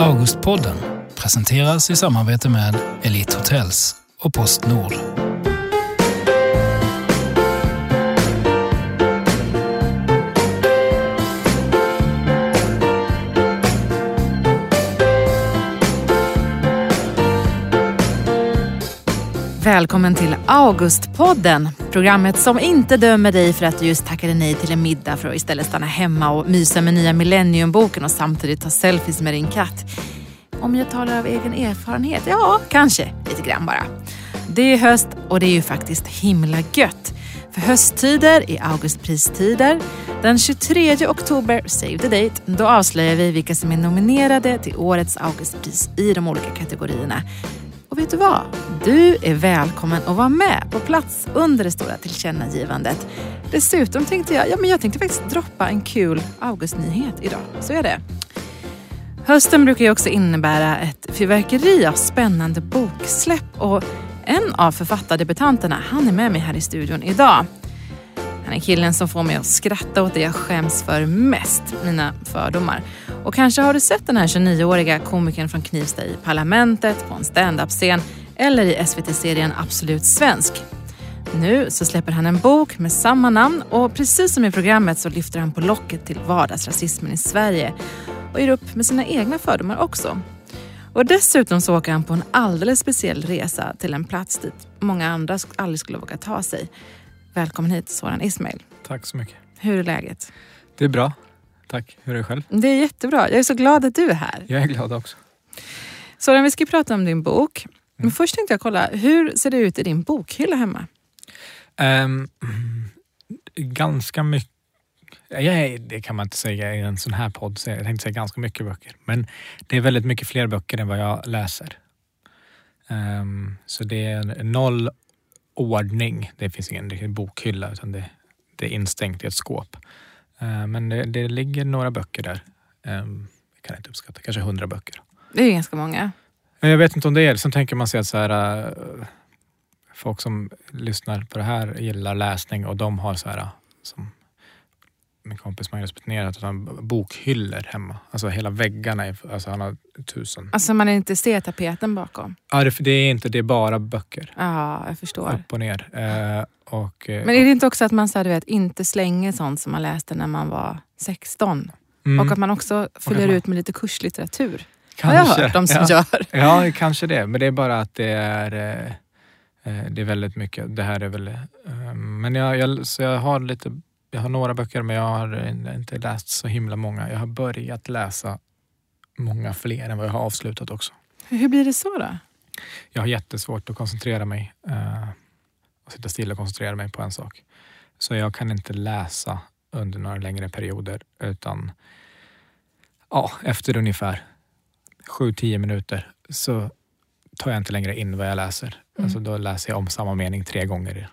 Augustpodden presenteras i samarbete med Elite Hotels och Postnord. Välkommen till Augustpodden. Programmet som inte dömer dig för att du just tackade nej till en middag för att istället stanna hemma och mysa med nya Millenniumboken och samtidigt ta selfies med din katt. Om jag talar av egen erfarenhet? Ja, kanske lite grann bara. Det är höst och det är ju faktiskt himla gött. För hösttider är Augustpristider. Den 23 oktober, save the date, då avslöjar vi vilka som är nominerade till årets Augustpris i de olika kategorierna. Och vet du vad? Du är välkommen att vara med på plats under det stora tillkännagivandet. Dessutom tänkte jag, ja men jag tänkte faktiskt droppa en kul Augustnyhet idag. Så är det. Hösten brukar ju också innebära ett fyrverkeri av spännande boksläpp och en av författardebutanterna, han är med mig här i studion idag. Han är killen som får mig att skratta åt det jag skäms för mest, mina fördomar. Och kanske har du sett den här 29-åriga komikern från Knivsta i Parlamentet, på en standup-scen eller i SVT-serien Absolut svensk. Nu så släpper han en bok med samma namn och precis som i programmet så lyfter han på locket till vardagsrasismen i Sverige och ger upp med sina egna fördomar också. Och dessutom så åker han på en alldeles speciell resa till en plats dit många andra aldrig skulle våga ta sig. Välkommen hit Soran Ismail. Tack så mycket. Hur är läget? Det är bra. Tack. Hur är det själv? Det är jättebra. Jag är så glad att du är här. Jag är glad också. Soran, vi ska prata om din bok. Men mm. först tänkte jag kolla, hur ser det ut i din bokhylla hemma? Um, ganska mycket Ja, det kan man inte säga i en sån här podd. Jag tänkte säga ganska mycket böcker. Men det är väldigt mycket fler böcker än vad jag läser. Um, så det är noll ordning. Det finns ingen riktig bokhylla utan det, det är instängt i ett skåp. Uh, men det, det, ligger några böcker där. Um, jag kan inte uppskatta, kanske hundra böcker. Det är ganska många. Jag vet inte om det är Sen tänker man sig att så här, uh, folk som lyssnar på det här gillar läsning och de har så här, som min kompis Magnus Betnér att han bokhyllor hemma. Alltså hela väggarna, är, alltså han har tusen. Alltså man är inte ser tapeten bakom? Ja, det, det, är inte, det är bara böcker. Ja, jag förstår. Upp och ner. Och, eh, Men är det inte också att man så här, du vet, inte slänger sånt som man läste när man var 16? Mm. Och att man också fyller man... ut med lite kurslitteratur? Kanske. Har jag hört de som ja. gör. Ja, kanske det. Men det är bara att det är eh, eh det är väldigt mycket. Det här är väl... Men jag, jag, så jag har lite jag har några böcker men jag har inte läst så himla många. Jag har börjat läsa många fler än vad jag har avslutat också. Hur blir det så då? Jag har jättesvårt att koncentrera mig och sitta still och koncentrera mig på en sak. Så jag kan inte läsa under några längre perioder utan ja, efter ungefär 7-10 minuter så tar jag inte längre in vad jag läser. Mm. Alltså då läser jag om samma mening tre gånger.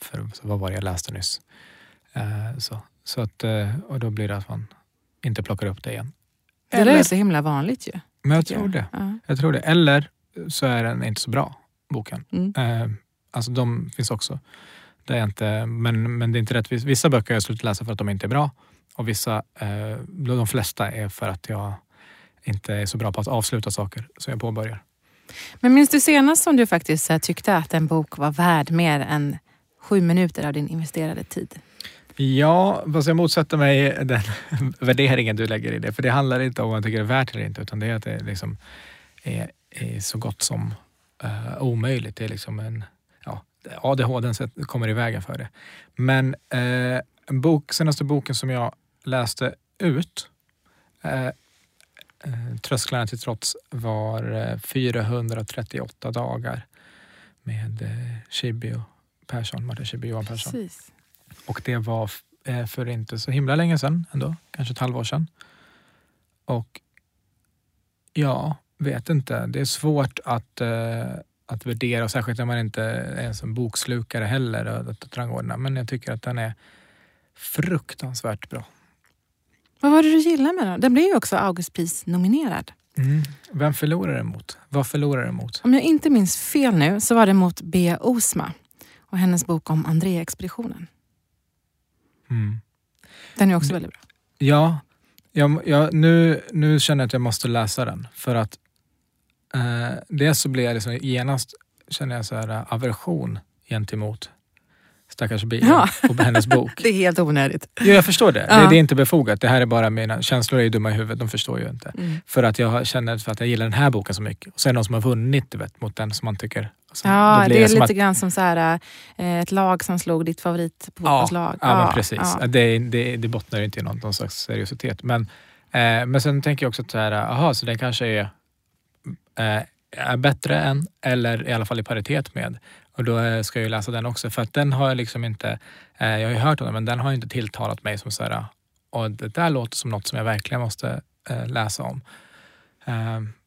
För vad var det jag läste nyss? Eh, så, så att, eh, och då blir det att man inte plockar upp det igen. Det Eller, är så himla vanligt ju. Men jag tror, det. Ja. jag tror det. Eller så är den inte så bra, boken. Mm. Eh, alltså de finns också. Det är inte, men, men det är inte rättvist. Vissa böcker har jag slutat läsa för att de inte är bra. Och vissa, de flesta är för att jag inte är så bra på att avsluta saker som jag påbörjar. Men minns du senast som du faktiskt tyckte att en bok var värd mer än sju minuter av din investerade tid? Ja, fast jag motsätter mig den värderingen du lägger i det. För det handlar inte om vad jag tycker det är värt eller inte, utan det är att det liksom är, är så gott som uh, omöjligt. Det är liksom en, ADHD kommer i vägen för det. Men uh, en bok, senaste boken som jag läste ut, uh, Trösklarna till trots, var 438 dagar med Chibi och Persson, Martin Chibi och Johan Persson. Precis. Och det var eh, för inte så himla länge sedan ändå, kanske ett halvår sedan. Och ja, vet inte. Det är svårt att, uh, att värdera, särskilt när man inte är en bokslukare heller, att rangordna. Men jag tycker att den är fruktansvärt bra. Vad var det du gillade med den? Den blev ju också Augustpris-nominerad. Mm. Vem förlorar den mot? Vad förlorar den mot? Om jag inte minns fel nu så var det mot Bea Osma och hennes bok om Andrea-expeditionen. Mm. Den är också väldigt bra. Ja, Jag, jag, nu, nu känner jag att jag måste läsa den för att eh, dels så blir jag liksom genast känner jag så här eh, aversion gentemot stackars Bia Ja. och hennes bok. Det är helt onödigt. Jo, jag förstår det. Ja. det. Det är inte befogat. Det här är bara mina känslor är ju dumma i huvudet. De förstår ju inte. Mm. För att jag känner för att jag gillar den här boken så mycket. Och så är det någon som har vunnit du vet, mot den som man tycker... sen- Ja, då blir det är lite att- grann som så här, eh, ett lag som slog ditt favoritfotbollslag. Ja, men precis. ja. Det, det, det bottnar inte i någon, någon slags seriositet. Men, eh, men sen tänker jag också att så här, aha, så den kanske är, eh, Eh, är bättre än, eller i alla fall i paritet med. Och då eh, ska jag ju läsa den också. För att den har jag liksom inte, eh, jag har ju hört om den, men den har ju inte tilltalat mig som så här, och det där låter som något som jag verkligen måste läsa om.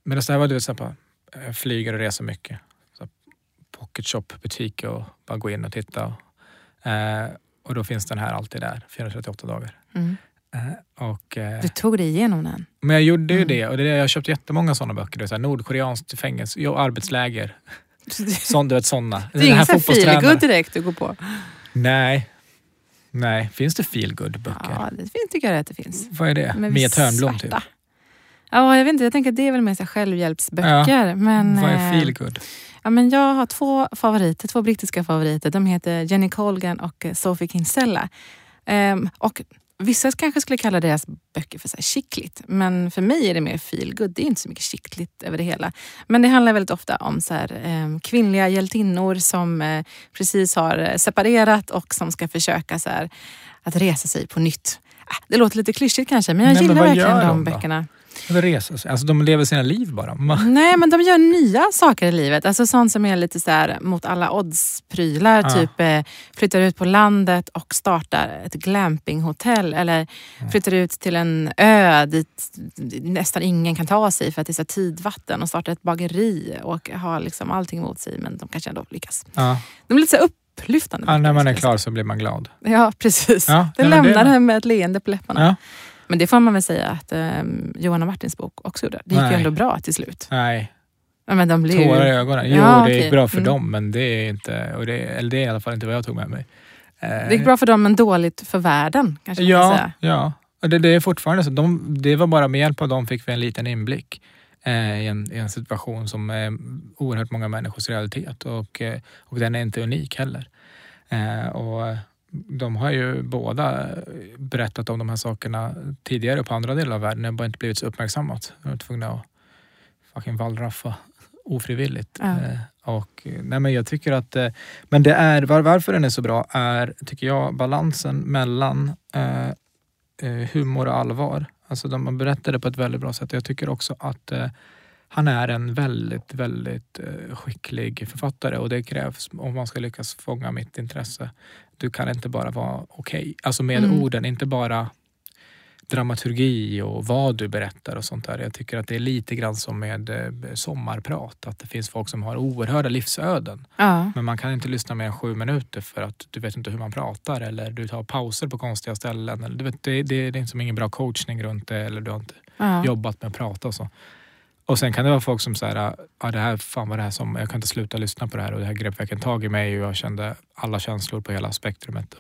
Men det här var du vet, så på, flyger och reser mycket. Så pocket shop butik och bara gå in och titta. Och, och då finns den här alltid där, 438 dagar. Mm. Eh, och, eh, Du tog dig igenom den. men jag gjorde ju Mm. det och det är jag har köpt jättemånga sådana böcker. Det är så här, Nordkoreanskt fängelse, jo, arbetsläger. Sån, du vet sådana. Det är ingen feelgood direkt du går på. Nej. Nej, finns det feelgood böcker? Ja, det finns, tycker jag att det finns. Vad är det? Men Mia Törnblom typ? Ja, jag vet inte. Jag tänker att det är väl mer så självhjälpsböcker. Men, Vad är eh, feelgood? Ja, men jag har två favoriter, två brittiska favoriter. De heter Jenny Colgan och Sophie Kinsella. Ehm, och vissa kanske skulle kalla deras böcker för så här chickligt. Men för mig är det mer feelgood. Det är inte så mycket chickligt över det hela. Men det handlar väldigt ofta om så här, ehm, kvinnliga hjältinnor som eh, precis har eh, separerat och som ska försöka så här, att resa sig på nytt. Ah, Det låter lite klyschigt kanske, men jag Nej, men gillar vad verkligen de de då? Eller resa sig? Alltså de lever sina liv bara. Nej, men de gör nya saker i livet. Alltså sånt som är lite så här mot alla odds-prylar. Ja. Typ eh, flyttar ut på landet och startar ett glampinghotell. Eller flyttar ut till en ö dit nästan ingen kan ta sig för att det är så tidvatten. Och startar ett bageri och har liksom allting emot sig. Men de kanske ändå lyckas. Ja. De är lite så upplyftande. Ja, när man är klar så blir man glad. Ja, precis. Ja, det det- lämnar en med ett leende på läpparna. Ja. Men det får man väl säga att eh, Johanna Martins bok också gjorde. Det gick ju Nej. ändå bra till slut. Nej, Ja, Men de blev ju- tårar i ögonen. Jo, Ja, det okej. gick bra för Mm. dem, men det är inte, och det, eller det är i alla fall inte vad jag tog med mig. Eh, Det gick bra för dem men dåligt för världen. Kanske man kan Ja, säga. ja. Och det, det är fortfarande så. De, det var bara med hjälp av dem fick vi en liten inblick eh, i, en, i en situation som är oerhört många människors realitet och, eh, och den är inte unik heller. Eh, och de har ju båda berättat om de här sakerna tidigare på andra delar av världen. Det har bara inte blivit så uppmärksammat. De var tvungna att fucking wallraffa ofrivilligt. Ja. Eh, och, nej men jag tycker att, eh, men det är, var, varför den är så bra är, tycker jag, balansen mellan eh, eh, humor och allvar. Alltså de berättar det på ett väldigt bra sätt. Jag tycker också att eh, han är en väldigt, väldigt eh, skicklig författare och det krävs om man ska lyckas fånga mitt intresse. Du kan inte bara vara okej, alltså med Mm. orden, inte bara dramaturgi och vad du berättar och sånt där. Jag tycker att det är lite grann som med eh, sommarprat, att det finns folk som har oerhörda livsöden. Ja. Men man kan inte lyssna mer än sju minuter för att du vet inte hur man pratar eller du tar pauser på konstiga ställen. Eller, du vet, det, det, det är liksom ingen bra coachning runt det eller du har inte Ja. jobbat med att prata och så. Och sen kan det vara folk som säger, ja det här, fan vad det här som, jag kan inte sluta lyssna på det här och det här grep verkligen tag i mig och jag kände alla känslor på hela spektrumet.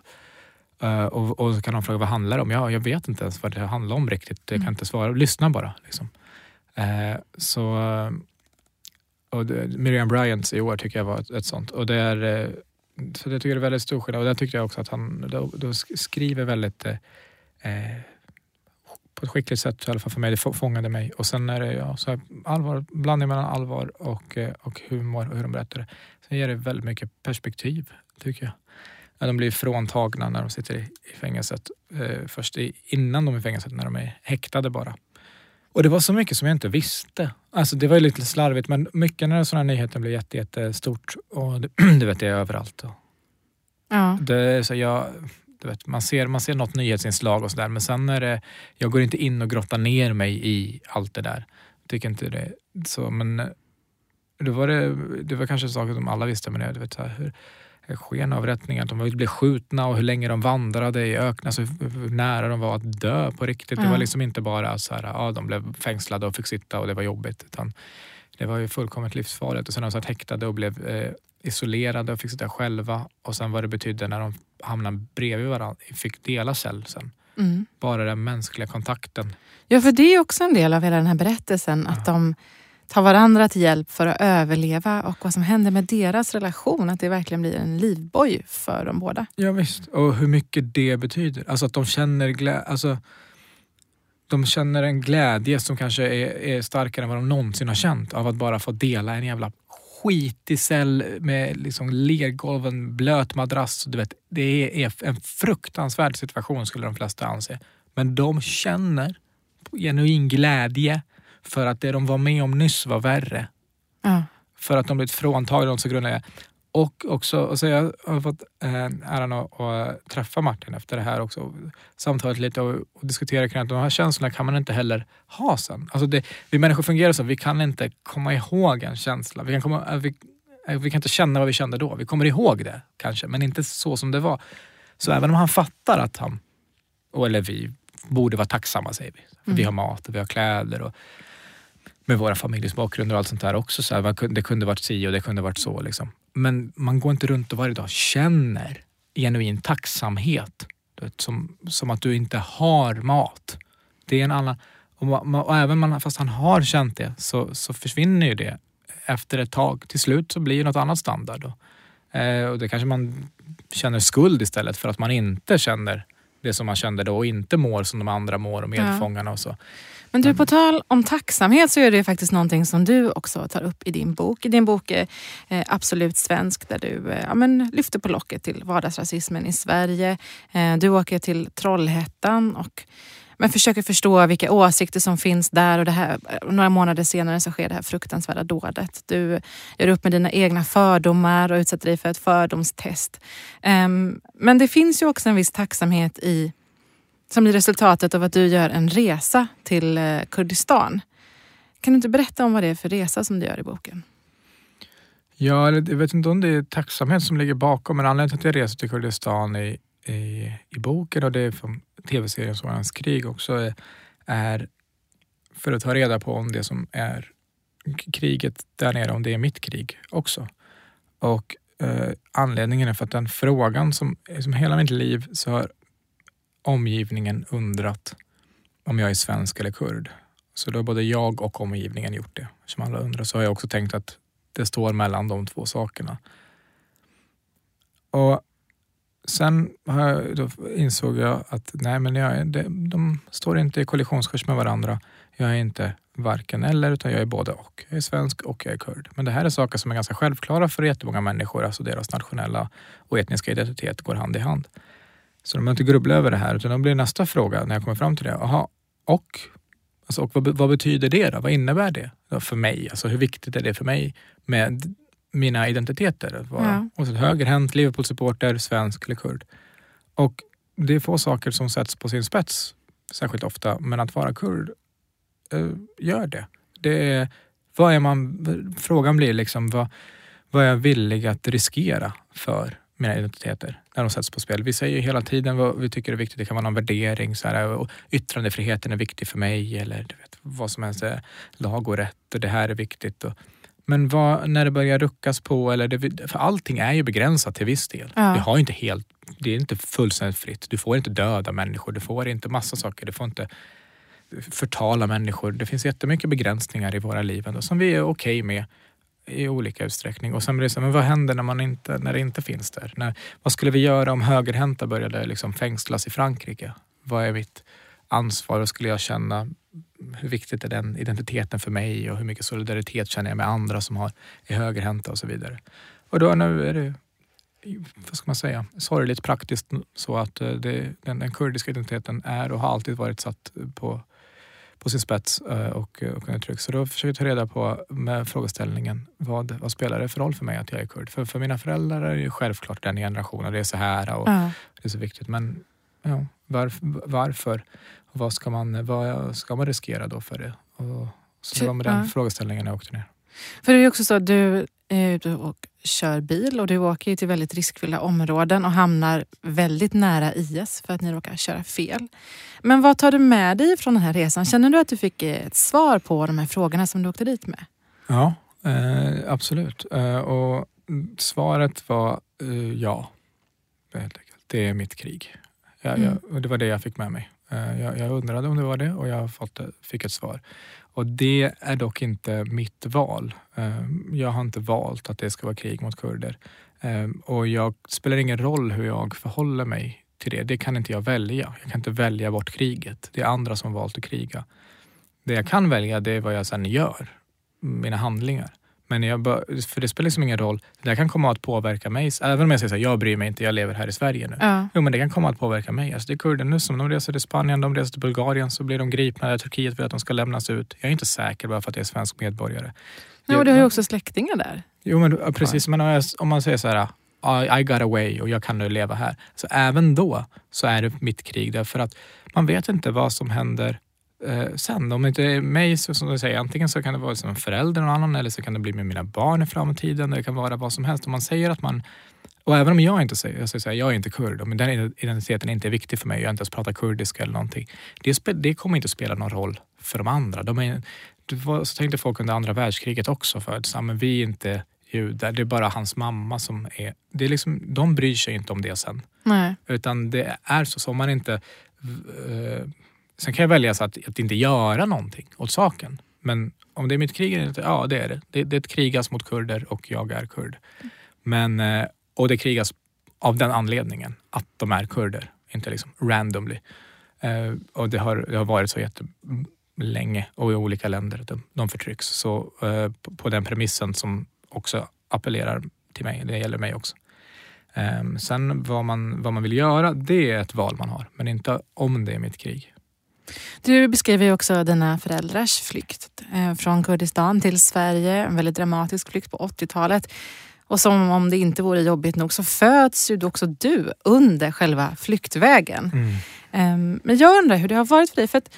Uh, och, och så kan de fråga vad handlar det om? Ja, jag vet inte ens vad det handlar om riktigt. Jag kan Mm. inte svara. Lyssna bara. Liksom. Eh, så, eh, och det, Miriam Bryant i år tycker jag var ett, ett sånt. Och det är, så det tycker jag är väldigt stor skillnad. Och där tyckte jag också att han då, då sk- skriver väldigt eh, på ett skickligt sätt, i alla fall för mig. Det få- fångade mig. Och sen är det ja, så här, allvar, blandning mellan allvar och, eh, och humor och hur de berättar det. Sen ger det väldigt mycket perspektiv, tycker jag. När de blir fråntagna när de sitter i, i fängelset. Eh, först i, innan de är i fängelset, när de är häktade bara. Och det var så mycket som jag inte visste. Alltså det var ju lite slarvigt men mycket när sådana nyheter blir jätte, jättestort och det, du vet det är överallt. Och Ja. det så jag, du vet, man, ser, man ser något nyhetsinslag och sådär men sen är det, jag går inte in och grottar ner mig i allt det där. Tycker inte det så men eh, då var det, det var kanske saker som alla visste men jag, vet, så här, hur, skenavrättningar, att de bli skjutna och hur länge de vandrade i öknen, alltså hur, nära de var att dö på riktigt. Det Ja. var liksom inte bara så här, ja, de blev fängslade och fick sitta och det var jobbigt. Utan det var ju fullkomligt livsfarligt. Och sen de satt häktade och blev eh, isolerade och fick sitta själva. Och sen vad det betydde när de hamnade bredvid varandra, fick dela cell sen. Mm. Bara den mänskliga kontakten. Ja, för det är också en del av hela den här berättelsen. Att de tar varandra till hjälp för att överleva och vad som händer med deras relation. Att det verkligen blir en livboj för dem båda. Ja, visst. och hur mycket det betyder. Alltså att de känner glädje. Alltså, de känner en glädje som kanske är, är starkare än vad de någonsin har känt av att bara få dela en jävla skitig cell med liksom lergolv, en blöt madrass. Du vet, det är en fruktansvärd situation skulle de flesta anse. Men de känner genuin glädje för att det de var med om nyss var värre. Ja. För att de blivit fråntagna något så grundläggande. Och också, alltså jag har fått eh, äran att, att träffa Martin efter det här också. Samtalat lite och, och diskutera kring att de här känslorna kan man inte heller ha sen. Alltså det, vi människor fungerar så, vi kan inte komma ihåg en känsla. Vi kan, komma, eh, vi, eh, vi kan inte känna vad vi kände då. Vi kommer ihåg det kanske, men inte så som det var. Så även om han fattar att han, eller vi, borde vara tacksamma säger vi. Mm. Vi har mat och vi har kläder och med våra familjers bakgrunder och allt sånt där också. Så här, det kunde varit si och det kunde varit så. Liksom. Men man går inte runt och varje dag känner genuin tacksamhet. Vet, som, som att du inte har mat. Det är en annan... Och, ma- ma- och även man, fast han har känt det så, så försvinner ju det efter ett tag. Till slut så blir det något annat standard. Då. Eh, och det kanske man känner skuld istället för att man inte känner det som man kände då och inte mår som de andra mår och medfångarna och så. Men du, på tal om tacksamhet så är det faktiskt någonting som du också tar upp i din bok. I din bok eh, eh, Absolut svensk där du eh, ja, men lyfter på locket till vardagsrasismen i Sverige. Eh, du åker till Trollhättan och men försöker förstå vilka åsikter som finns där och det här, några månader senare så sker det här fruktansvärda dådet. Du gör upp med dina egna fördomar och utsätter dig för ett fördomstest. Ehm, men det finns ju också en viss tacksamhet i som blir resultatet av att du gör en resa till eh, Kurdistan. Kan du inte berätta om vad det är för resa som du gör i boken? Ja, eller jag vet inte om det är tacksamhet som ligger bakom, men anledningen till att jag reser till Kurdistan i, i, i boken och det är från tv-serien Sorgens krig också är, är för att ta reda på om det som är kriget där nere, om det är mitt krig också. Och eh, anledningen är för att den frågan som, som hela mitt liv så har omgivningen undrat om jag är svensk eller kurd. Så då har både jag och omgivningen gjort det. Som alla undrar så har jag också tänkt att det står mellan de två sakerna. Och sen jag, då insåg jag att nej, men jag, det, de står inte i kollisionskurs med varandra. Jag är inte varken eller, utan jag är både och. Jag är svensk och jag är kurd. Men det här är saker som är ganska självklara för jättemånga människor. Alltså deras nationella och etniska identitet går hand i hand. Så de behöver inte grubbla över det här, utan då blir nästa fråga när jag kommer fram till det. Aha, och Alltså, och vad, vad betyder det då? Vad innebär det för mig? Alltså, hur viktigt är det för mig med mina identiteter? Vara Ja. och så högerhänt, Liverpool-supporter, svensk eller kurd. Och det är få saker som sätts på sin spets särskilt ofta, men att vara kurd eh, gör det. det är, vad är man, frågan blir liksom vad, vad är jag villig att riskera för mina identiteter när de sätts på spel. Vi säger ju hela tiden vad vi tycker är viktigt. Det kan vara någon värdering. Så här, och yttrandefriheten är viktig för mig eller du vet, vad som helst. är Lag och rätt och det här är viktigt. Och, men vad, när det börjar ruckas på, eller det, för allting är ju begränsat till viss del. Ja. Vi har inte helt, det är inte fullständigt fritt. Du får inte döda människor, du får inte massa saker. Du får inte förtala människor. Det finns jättemycket begränsningar i våra liv ändå, som vi är okej med i olika utsträckning. Och sen blir det så, men vad händer när, man inte, när det inte finns där? När, vad skulle vi göra om högerhänta började liksom fängslas i Frankrike? Vad är mitt ansvar? och skulle jag känna? Hur viktigt är den identiteten för mig och hur mycket solidaritet känner jag med andra som har, är högerhänta och så vidare. Och då nu är det, vad ska man säga, sorgligt praktiskt så att eh, det, den, den kurdiska identiteten är och har alltid varit satt på på sin spets eh, och, och undertryck. Så då försöker jag ta reda på med frågeställningen vad, vad spelar det för roll för mig att jag är kurd? För, för mina föräldrar är det ju självklart den generationen, det är så här och Ja. det är så viktigt. Men ja, varf, varför? Och vad ska man, vad ska man riskera då för det? Och, så det var med den Ja. frågeställningen jag åkte ner. För det är ju också så att du är ute och kör bil och du åker ju till väldigt riskfyllda områden och hamnar väldigt nära IS för att ni råkar köra fel. Men vad tar du med dig från den här resan? Känner du att du fick ett svar på de här frågorna som du åkte dit med? Ja, eh, absolut. Eh, och svaret var eh, ja. Det är mitt krig. Jag, Mm. jag, det var det jag fick med mig. Eh, jag, jag undrade om det var det och jag fått, det- fick ett svar. Och det är dock inte mitt val. Ehm, jag har inte valt att det ska vara krig mot kurder. Ehm, och jag det spelar ingen roll hur jag förhåller mig till det. Det kan inte jag välja. Jag kan inte välja bort kriget. Det är andra som valt att kriga. Det jag kan välja det är vad jag sen gör. Mina handlingar. Men jag bör, för det spelar liksom ingen roll. Det där kan komma att påverka mig. Även om jag säger så här, jag bryr mig inte, jag lever här i Sverige nu. Ja. Jo, men det kan komma att påverka mig. Alltså, det är kurder nu som de reser till Spanien, de reser till Bulgarien, så blir de gripna. Turkiet vill att de ska lämnas ut. Jag är inte säker bara för att jag är svensk medborgare. Ja, och du har ju också släktingar där. Jo, men precis. Men om jag- om man säger så här, I, I got away och jag kan nu leva här. Så även då så är det mitt krig därför att man vet inte vad som händer eh, sen. Om det inte är mig, så, som du säger, antingen så kan det vara som en förälder någon annan eller så kan det bli med mina barn i framtiden. Det kan vara vad som helst. Om man säger att man och även om jag inte säger, jag säger så här, jag är inte kurd, men den identiteten är inte viktig för mig, jag har inte ens pratat kurdiska eller någonting. Det, det kommer inte att spela någon roll för de andra. De är, var, så tänkte folk under andra världskriget också förut, så här, men vi är inte judar, det är bara hans mamma som är... Det är liksom, de bryr sig inte om det sen. Nej. Utan det är så, så om man inte... Eh, sen kan jag välja så att, att inte göra någonting åt saken. Men om det är mitt krig eller inte, ja det är det. Det, det krigas mot kurder och jag är kurd. Men, eh, och det krigas av den anledningen att de är kurder, inte liksom randomly. Eh, och det har, det har varit så jättelänge och i olika länder att de, de förtrycks. Så eh, på, den premissen som också appellerar till mig, det gäller mig också. Ehm, sen vad man, vad man vill göra, det är ett val man har, men inte om det är mitt krig. Du beskriver ju också dina föräldrars flykt eh, från Kurdistan till Sverige. En väldigt dramatisk flykt på 80-talet. Och som om det inte vore jobbigt nog så föds ju också du under själva flyktvägen. Ehm, Men jag undrar hur det har varit för dig. För att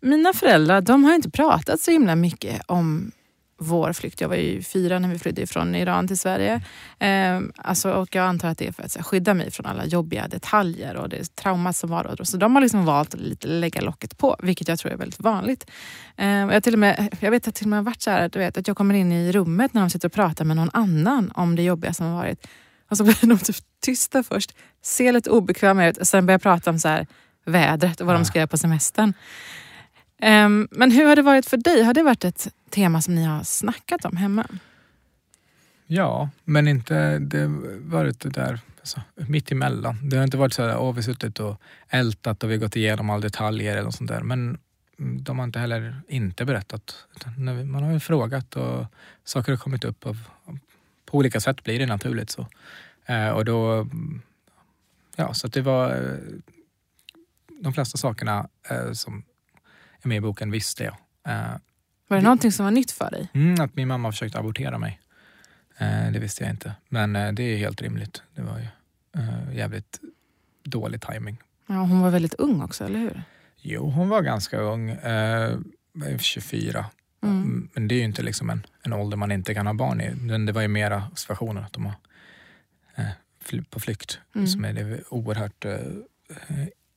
mina föräldrar de har inte pratat så himla mycket om vår flykt. Jag var ju fyra när vi flydde från Iran till Sverige. Ehm, alltså, och jag antar att det är för att här, skydda mig från alla jobbiga detaljer och det traumat som var då. Så de har liksom valt att lite lägga locket på, vilket jag tror är väldigt vanligt. Och jag, till och med, jag vet att till och med har varit så här, du vet, att jag kommer in i rummet när de sitter och pratar med någon annan om det jobbiga som har varit. Och så blir de typ tysta först, ser lite obekväma ut och sen börjar prata om så här, vädret och vad de ska göra på semestern. Um, men hur har det varit för dig? Har det varit ett tema som ni har snackat om hemma? Ja, men inte det har varit det där alltså, mitt emellan. Det har inte varit så att vi har suttit och ältat och vi har gått igenom alla detaljer eller något sånt där. Men de har inte heller inte berättat. När vi- man har ju frågat och saker har kommit upp. Av, på olika sätt blir det naturligt så. Eh, och då, ja, så att det var eh, de flesta sakerna eh, som är med i boken visste jag. Eh, Var det någonting som var nytt för dig? Mm, att min mamma försökte abortera mig. Eh, det visste jag inte. Men eh, det är helt rimligt. Det var ju jävligt dålig timing. Ja, hon var väldigt ung också, eller hur? Jo, hon var ganska ung. Eh, 24. Mm. Mm, Men det är ju inte liksom en, en ålder man inte kan ha barn i. Men det var ju mera situationen att de var på flykt. Mm. Som är det oerhört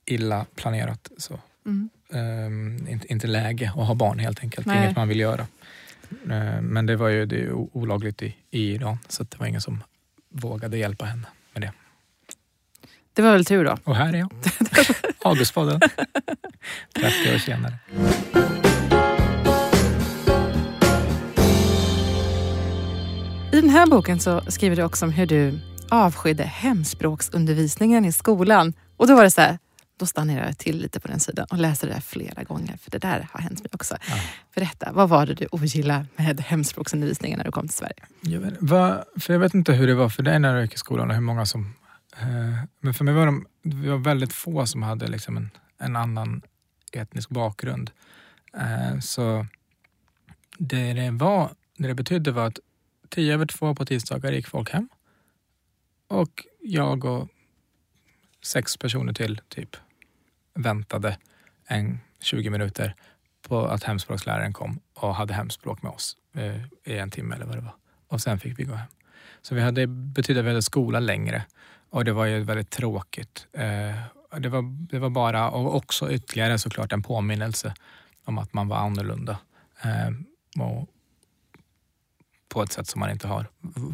illa planerat. Så. Mm. Ehm, inte, inte läge att ha barn helt enkelt. Nej. Inget man vill göra. Eh, men det var ju det olagligt i, i Iran så det var ingen som vågade hjälpa henne med det. Det var väl tur då. Och här är jag. Augustpodden. 30 år senare. I den här boken så skriver du också om hur du avskydde hemspråksundervisningen i skolan. Och då var det så här, då stannade jag till lite på den sidan och läste det där flera gånger. För det där har hänt mig också. Ja. Berätta, vad var det du ogillade med hemspråksundervisningen när du kom till Sverige? Jag vet, vad, för jag vet inte hur det var för dig när du gick i skolan och hur många som... Eh, men för mig var de, det var väldigt få som hade liksom en, en annan etnisk bakgrund. Eh, så det det, var, det det betydde var att tio över två på tisdagar gick folk hem. Och jag och sex personer till typ väntade en 20 minuter på att hemspråksläraren kom och hade hemspråk med oss eh, i en timme eller vad det var. Och sen fick vi gå hem. Så vi hade, betydde att vi hade skola längre och det var ju väldigt tråkigt. Eh, det, var, det var bara, och också ytterligare såklart en påminnelse om att man var annorlunda. Eh, och på ett sätt som man inte har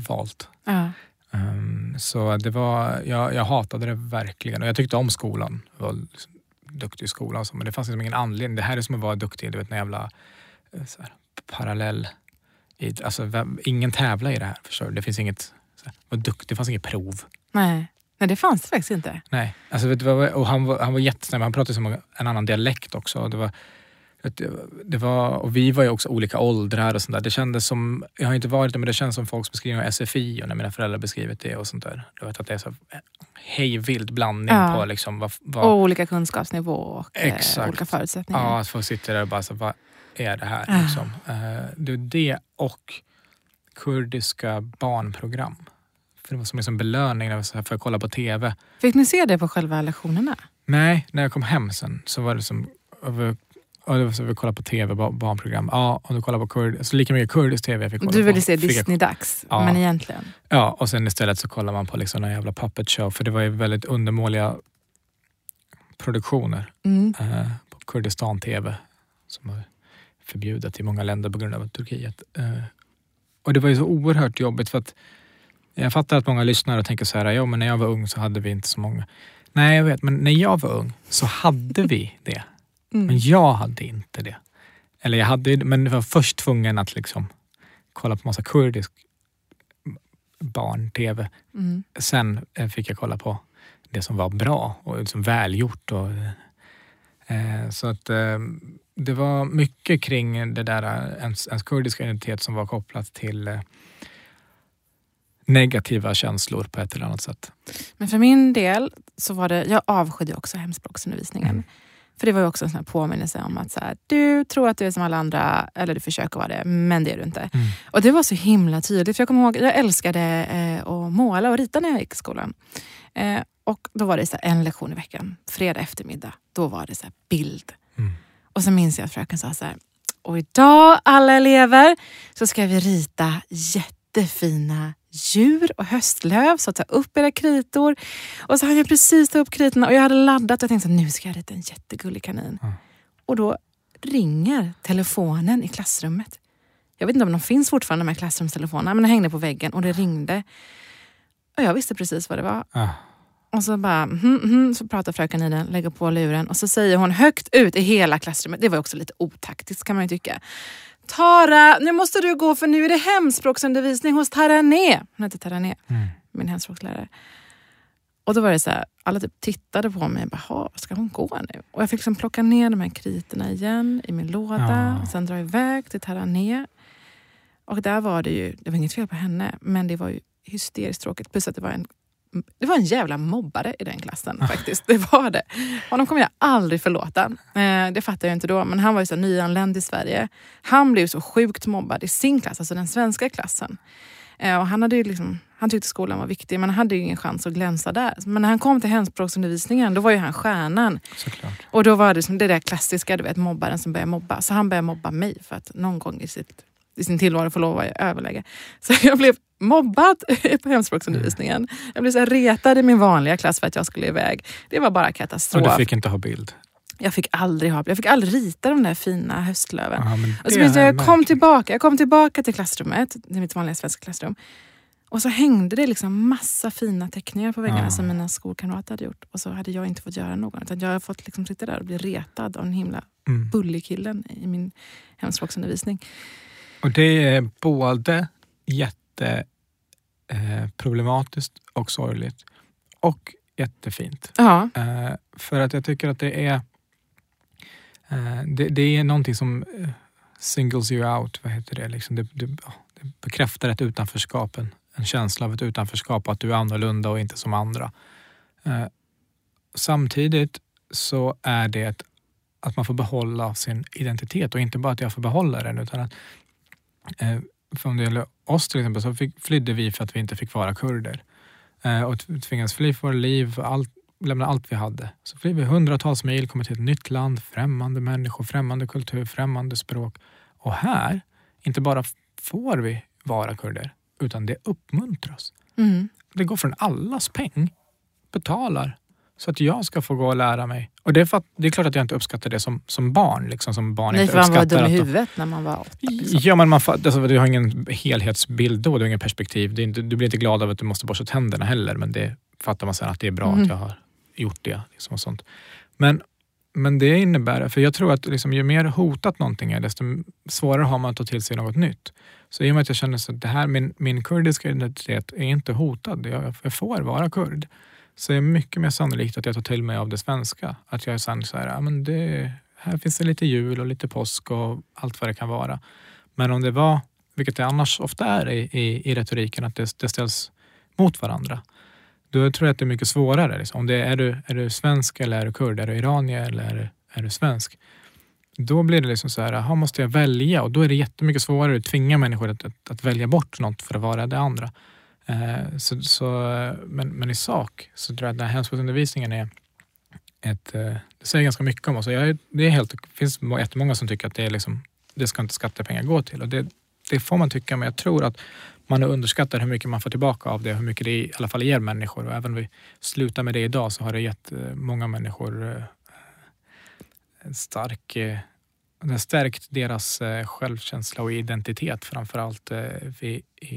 valt. Ja. Um, så det var, jag, jag hatade det verkligen och jag tyckte om skolan. Jag var liksom duktig i skolan så, men det fanns liksom ingen anledning. Det här är som att vara duktig i en jävla eh, så här, parallell... I, alltså, vem, ingen tävlar i det här. Förstår du? Det finns inget... Så här, duktig, det fanns inget prov. Nej. Nej, det fanns det faktiskt inte. Nej, alltså, vet du, och han var, han var jättesnäll. Han pratade som en annan dialekt också. Det var, det, var, och vi var ju också olika åldrar och sånt där. Det kändes som, jag har inte varit det, men det känns som folks beskrivning av SFI och när mina föräldrar beskrivit det och sånt där. Du vet att det är så hej vild blandning Ja. på liksom vad, vad Och olika kunskapsnivå och eh, Exakt. olika förutsättningar. Ja, att få sitta där och bara så, vad är det här? Ah. Liksom? Eh, det det och kurdiska barnprogram. För det var som liksom belöning för att kolla på TV. Fick ni se det på själva lektionerna? Nej, när jag kom hem sen så var det som över, var så vi kollade på TV, ba- barnprogram. Ja, och du kollade på kurd, så lika mycket kurdisk TV jag fick kolla Du på. ville se Disney-dags, Ja. men egentligen? Ja, och sen istället så kollar man på liksom en jävla puppet show för det var ju väldigt undermåliga produktioner Mm. eh, på Kurdistan TV som var förbjudet i många länder på grund av Turkiet. Eh, och det var ju så oerhört jobbigt för att jag fattar att många lyssnar och tänker så här, ja men när jag var ung så hade vi inte så många. Nej jag vet, men när jag var ung så hade vi det. Mm. Men jag hade inte det. Eller jag hade men jag var först tvungen att liksom kolla på massa kurdisk barn-tv. Mm. Sen eh, fick jag kolla på det som var bra och liksom välgjort. Och, eh, så att eh, det var mycket kring det där, eh, ens, ens kurdiska identitet som var kopplat till eh, negativa känslor på ett eller annat sätt. Men för min del så var det, jag avskydde också hemspråksundervisningen. Mm. För det var ju också en sån påminnelse om att så här, du tror att du är som alla andra, eller du försöker vara det, men det är du inte. Mm. Och det var så himla tydligt. För jag kommer ihåg, jag älskade eh, att måla och rita när jag gick i skolan. Eh, och då var det så här, en lektion i veckan, fredag eftermiddag. Då var det så här, bild. Mm. Och så minns jag att fröken sa så här, och idag alla elever så ska vi rita jättefina djur och höstlöv. Så ta upp era kritor. Och så hann jag precis ta upp kritorna och jag hade laddat och jag tänkte så här, nu ska jag rita en jättegullig kanin. Mm. Och då ringer telefonen i klassrummet. Jag vet inte om de finns fortfarande, de här klassrumstelefonerna, men den hängde på väggen och det ringde. Och jag visste precis vad det var. Ah, Och så bara, mhm, mhm, så pratar fröken i den, lägger på luren och så säger hon högt ut i hela klassrummet, det var också lite otaktiskt kan man ju tycka. Tara, nu måste du gå för nu är det hemspråksundervisning hos Tarané. Hon heter Tarané, mm. min hemspråkslärare. Och då var det så här, alla typ tittade på mig och bara, "Ha, ska hon gå nu? Och jag fick liksom plocka ner de här kriterna igen i min låda, Ja. sen dra iväg till Tarané. Och där var det ju, det var inget fel på henne, men det var ju hysteriskt tråkigt. Plus att det var en det var en jävla mobbare i den klassen faktiskt. Det var det. Honom kommer jag aldrig förlåta. Eh, det fattar jag inte då. Men han var ju så nyanländ i Sverige. Han blev så sjukt mobbad i sin klass, alltså den svenska klassen. Eh, och han, hade ju liksom, han tyckte skolan var viktig men han hade ju ingen chans att glänsa där. Men när han kom till hemspråksundervisningen då var ju han stjärnan. Såklart. Och då var det som det där klassiska, du vet mobbaren som börjar mobba. Så han började mobba mig för att någon gång i, sitt, i sin tillvaro få lov att överläge. Så jag blev mobbad på hemspråksundervisningen. Jag blev så retad i min vanliga klass för att jag skulle iväg. Det var bara Och katastrof. du fick inte ha bild. Jag fick aldrig ha, jag fick aldrig rita de där fina höstlöven. Men Och så minns jag, jag kom märkligt. tillbaka, jag kom tillbaka till klassrummet, till mitt vanliga svenska klassrum. Och så hängde det liksom massa fina teckningar på väggarna Ja. som mina skolkamrater hade gjort. Och så hade jag inte fått göra någon. Utan jag hade fått liksom sitta där och bli retad av den himla Mm. bullig killen i min hemspråksundervisning. Och det är både jätte eh, problematiskt och sorgligt och jättefint. Ja, Eh, för att jag tycker att det är eh, det, det är någonting som eh, singles you out. Vad heter det? Liksom det, det, det bekräftar ett utanförskap, en, en känsla av ett utanförskap att du är annorlunda och inte som andra. Eh, samtidigt så är det att man får behålla sin identitet och inte bara att jag får behålla den utan att eh, för om det gäller oss till exempel så fick, flydde vi för att vi inte fick vara kurder. Eh, och tvingades fly för våra liv, allt, lämna allt vi hade. Så flydde vi hundratals mil, kommer till ett nytt land, främmande människor, främmande kultur, främmande språk. Och här, inte bara får vi vara kurder, utan det uppmuntras. mm. Det går från allas peng, betalar Så att jag ska få gå och lära mig. Och det är, för att, det är klart att jag inte uppskattar det som, som barn. Liksom, som barn Nej, för man var dum i de- huvudet när man var åtta. Liksom. Ja, men man, alltså, du har ingen helhetsbild då, du har ingen perspektiv. Inte, du blir inte glad av att du måste borsta tänderna heller, men det fattar man sen att det är bra Mm. att jag har gjort det. Liksom och sånt. Men, men det innebär, för jag tror att liksom, ju mer hotat någonting är, desto svårare har man att ta till sig något nytt. Så i och med att jag känner att det här, min, min kurdiska identitet är inte hotad, jag, jag får vara kurd, så är det mycket mer sannolikt att jag tar till mig av det svenska. Att jag sen så här, ja, men det, här finns det lite jul och lite påsk och allt vad det kan vara. Men om det var, vilket det annars ofta är i, i, i retoriken, att det, det ställs mot varandra. Då tror jag att det är mycket svårare. Liksom. Om det är, är, du, är du svensk eller är du kurd? Är du iranier eller är du, är du svensk? Då blir det liksom så här, aha, måste jag välja? Och då är det jättemycket svårare att tvinga människor att, att, att välja bort något för att vara det andra. Eh, så, så, men, men i sak så tror jag att den här hemspråksundervisningen är ett, eh, det säger ganska mycket om oss. Jag det, är helt, det finns jättemånga som tycker att det, är liksom, det ska inte skattepengar gå till. Och det, det får man tycka, men jag tror att man underskattar hur mycket man får tillbaka av det, hur mycket det i alla fall ger människor. Och även om vi slutar med det idag så har det gett eh, många människor eh, en stark eh, det har stärkt deras eh, självkänsla och identitet framförallt eh,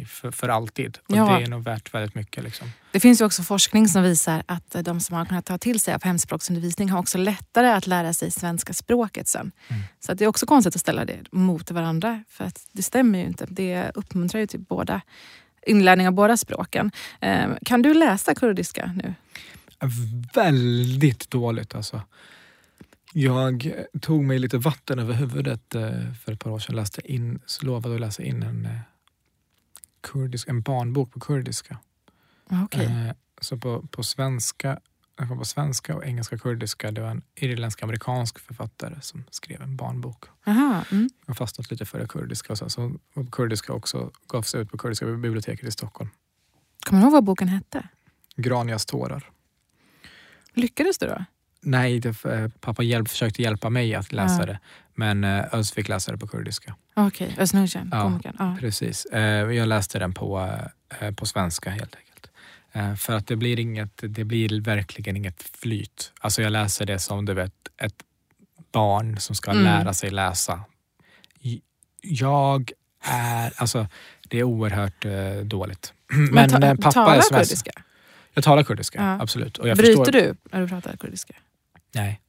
för, för alltid. Och Ja. det är nog värt väldigt mycket. Liksom. Det finns ju också forskning som visar att de som har kunnat ta till sig av hemspråksundervisning har också lättare att lära sig svenska språket sen. Mm. Så att det är också konstigt att ställa det mot varandra. För att det stämmer ju inte. Det uppmuntrar ju till båda inlärning av båda språken. Eh, Kan du läsa kurdiska nu? Väldigt dåligt alltså. Jag tog mig lite vatten över huvudet eh, för ett par år sedan. Läste in, så lovade att läsa in en, eh, kurdisk, en barnbok på kurdiska. Okej. Eh, Så på, på svenska den kom på svenska och engelska och kurdiska. Det var en irländsk-amerikansk författare som skrev en barnbok. Aha, mm. Jag fastnat lite för det kurdiska. Och sen så och kurdiska också gavs ut på Kurdiska biblioteket i Stockholm. Kommer du ihåg vad boken hette? Granias tårar. Lyckades du då? Nej, det, eh, pappa hjälp, försökte hjälpa mig att läsa Ja. det. Men eh, Öz fick läsa det på kurdiska. Okej, Özz Nujen, Ja. komikern. Ja. Precis. Eh, Jag läste den på, på svenska helt enkelt. För att det blir, inget, det blir verkligen inget flyt. Alltså jag läser det som du vet, ett barn som ska Mm. lära sig läsa. Jag är, alltså det är oerhört dåligt. Men, ta- eh, pappa talar är kurdiska? Jag talar kurdiska, Ja. absolut. Och jag Bryter förstår, du när du pratar kurdiska? Nej.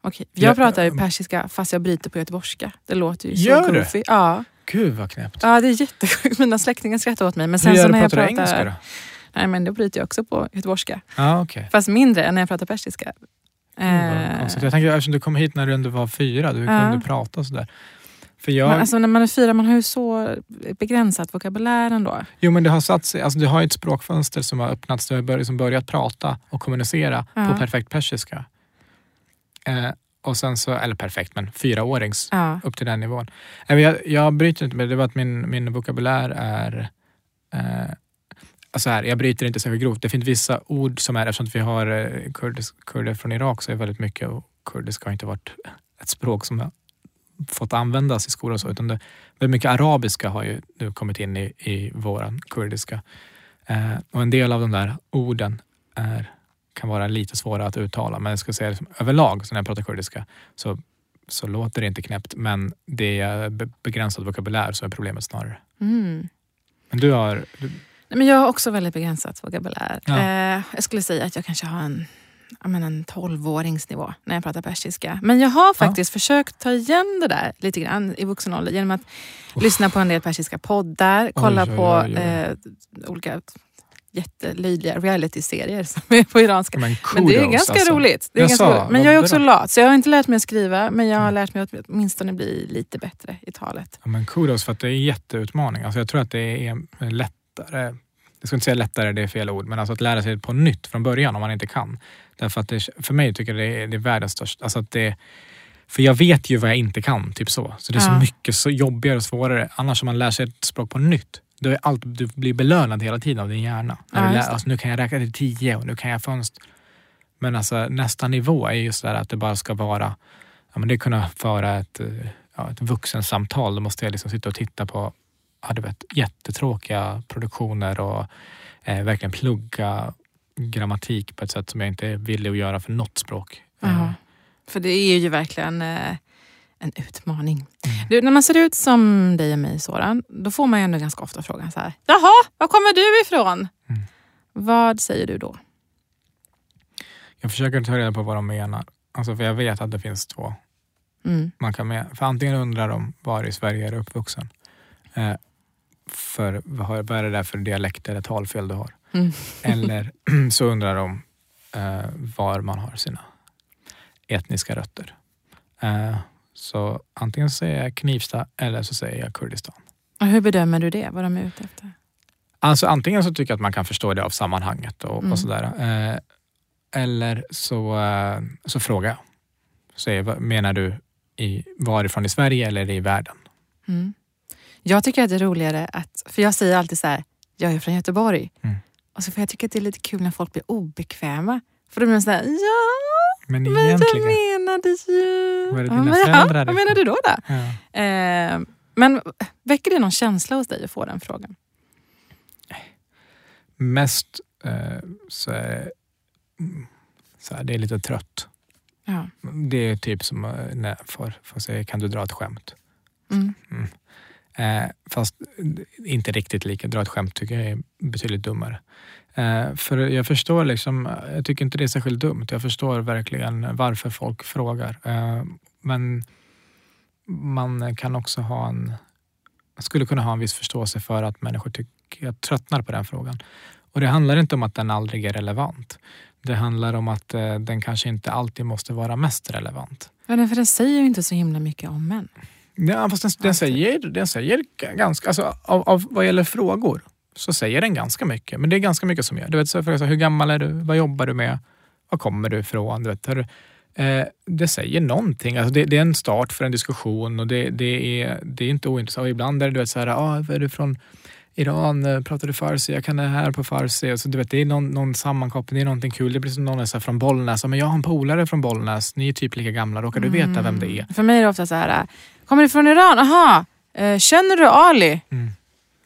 Okej. Ja, Jag pratar ju persiska fast jag bryter på göteborgska. Det låter ju så Gör du? goofy. Ja. Gud vad knäppt. ja, det är jättesjukt. Mina släktingar skrattar åt mig. Men sen Hur så gör du? när jag Pratar du pratar... engelska då? Nej, men då bryter jag också på göteborgska. Ja, okej. Fast mindre än när jag pratar persiska. Eh, konstigt. Jag tänker eftersom du kom hit när du ändå var fyra, du Ja. kunde prata sådär. För jag, men alltså när man är fyra, man har ju så begränsat vokabulär ändå. Jo men det har satt sig, alltså du har ett språkfönster som har öppnats, du har börjat, liksom börjat prata och kommunicera Ja. på perfekt persiska. Eh, och sen så, eller perfekt men fyraårings Ja. upp till den nivån. Eh, Jag, jag bryter inte med det, var att min, min vokabulär är eh, alltså här, jag bryter inte särskilt grovt. Det finns vissa ord som är, eftersom vi har eh, kurdisk, kurder från Irak så är väldigt mycket, och kurdiska har inte varit ett språk som fått användas i skolan så, utan det, väldigt mycket arabiska har ju nu kommit in i, i våran kurdiska. Eh, och en del av de där orden är, kan vara lite svåra att uttala, men jag ska säga liksom, överlag så när jag pratar kurdiska så, så låter det inte knäppt, men det är be- begränsad vokabulär som är problemet snarare. Mm. Men du har, du, Nej, Men jag har också väldigt begränsat vokabulär. Ja. Eh, jag skulle säga att jag kanske har en, ja, men en 12-åringsnivå när jag pratar persiska. Men jag har faktiskt försökt ta igen det där lite grann i vuxen ålder genom att lyssna på en del persiska poddar, kolla oj, på oj, oj. Eh, olika jättelöjliga reality-serier som är på iranska. men kudos, Men det är ganska alltså. roligt. Det är Jag ganska sa, roligt. Men jag är också lat, så jag har inte lärt mig att skriva. Men jag har lärt mig att åtminstone bli lite bättre i talet. Ja, men kudos för att det är en jätteutmaning. Alltså jag tror att det är lättare, jag ska inte säga lättare, det är fel ord, men alltså att lära sig på nytt från början om man inte kan. Därför att det, för mig tycker jag det är, det är världens största, alltså att det, för jag vet ju vad jag inte kan, typ så. Så det är så Ja. mycket så jobbigare och svårare. Annars om man lär sig ett språk på nytt, då är allt, du blir belönad hela tiden av din hjärna. Ja, lär, alltså, nu kan jag räkna till tio och nu kan jag fönster. Men alltså, nästa nivå är just det här att det bara ska vara, ja, men det är kunna föra ett, eh, ja, ett vuxensamtal. Då måste jag liksom sitta och titta på ja, du vet, jättetråkiga produktioner och eh, verkligen plugga grammatik på ett sätt som jag inte är villig att göra för något språk. Ja. För det är ju verkligen eh, en utmaning. Du, när man ser ut som dig och mig Soran, då får man ju ändå ganska ofta frågan så här. Jaha, var kommer du ifrån? Mm. Vad säger du då? Jag försöker ta reda på vad de menar. Alltså för jag vet att det finns två Mm. man kan med. För antingen undrar de var i Sverige är du uppvuxen? Eh, för vad, är det där för dialekt eller talfel du har? Mm. Eller så undrar de eh, var man har sina etniska rötter. Eh, så antingen säger jag Knivsta eller så säger jag Kurdistan. Och hur bedömer du det? Vad de är ute efter? Alltså antingen så tycker jag att man kan förstå det av sammanhanget och, Mm. och sådär. Eh, eller så, eh, så frågar jag. Säger, menar du i, varifrån i Sverige eller i världen? Mm. Jag tycker att det är roligare att, för jag säger alltid så här, jag är från Göteborg. Mm. Och så får jag tycka att det är lite kul när folk blir obekväma. För då blir de så här, ja, Men men jag egentligen... menade ju... Vad är det dina men, ja, Vad menar du då? då? Ja. Eh, men väcker det någon känsla hos dig att få den frågan? Mest eh, så är det, mm, så här, det är lite trött. Ja. Det är typ som eh, när jag får, får säga, kan du dra ett skämt? Mm. Eh, fast inte riktigt lika. Dra ett skämt tycker jag är betydligt dummare. Eh, för jag förstår liksom, jag tycker inte det är särskilt dumt. Jag förstår verkligen varför folk frågar. Eh, men man kan också ha en, skulle kunna ha en viss förståelse för att människor tycker, jag tröttnar på den frågan. Och det handlar inte om att den aldrig är relevant. Det handlar om att eh, den kanske inte alltid måste vara mest relevant. Ja, för den säger ju inte så himla mycket om män. Ja, fast den, den, säger, den säger ganska, alltså, av, av, vad gäller frågor så säger den ganska mycket. Men det är ganska mycket som gör. Du vet, så jag så hur gammal är du? Vad jobbar du med? Var kommer du ifrån? Du vet, hur, eh, det säger någonting. Alltså det, det är en start för en diskussion och det, det, är, det är inte ointressant. Och ibland är det du vet, så här, ah, är du från Iran? Eh, Pratar du farsi? Jag kan det här på farsi. Och så, du vet, det är någon, någon sammankoppling, det är någonting kul. Det blir som någon är så från Bollnäs. Men jag har en polare från Bollnäs. Ni är typ lika gamla. Råkar du veta vem det är? För mig är det ofta så här, kommer du från Iran? Aha, eh, känner du Ali?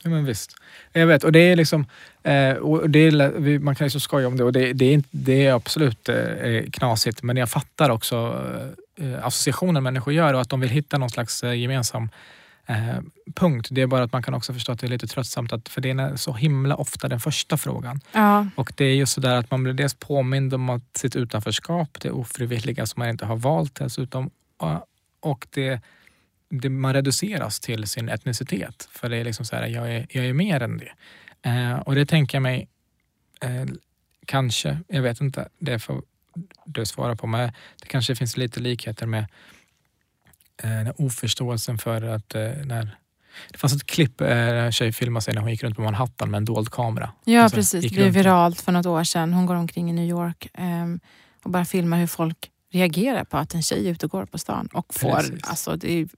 Ja, men visst. Jag vet, och det är liksom... Eh, och det är, man kan ju så skoja om det och det, det, är, det är absolut eh, knasigt. Men jag fattar också eh, associationen människor gör och att de vill hitta någon slags gemensam punkt. Det är bara att man kan också förstå att det är lite tröttsamt. Att, för det är så himla ofta den första frågan. Ja, Och det är just sådär att man blir dels påmind om att sitt utanförskap, det ofrivilliga som man inte har valt dessutom. Och det, det, man reduceras till sin etnicitet. För det är liksom så här, jag är, jag är mer än det. Eh, och det tänker jag mig, eh, kanske, jag vet inte, det får du svara på, men det kanske finns lite likheter med eh, oförståelsen för att eh, när det fanns ett klipp eh, där en tjej filmade sig när hon gick runt på Manhattan med en dold kamera. ja Alltså, precis. Det blev runt. viralt för något år sedan. Hon går omkring i New York ehm, och bara filmar hur folk reagerar på att en tjej är ute och går på stan och får, Precis. alltså det är, det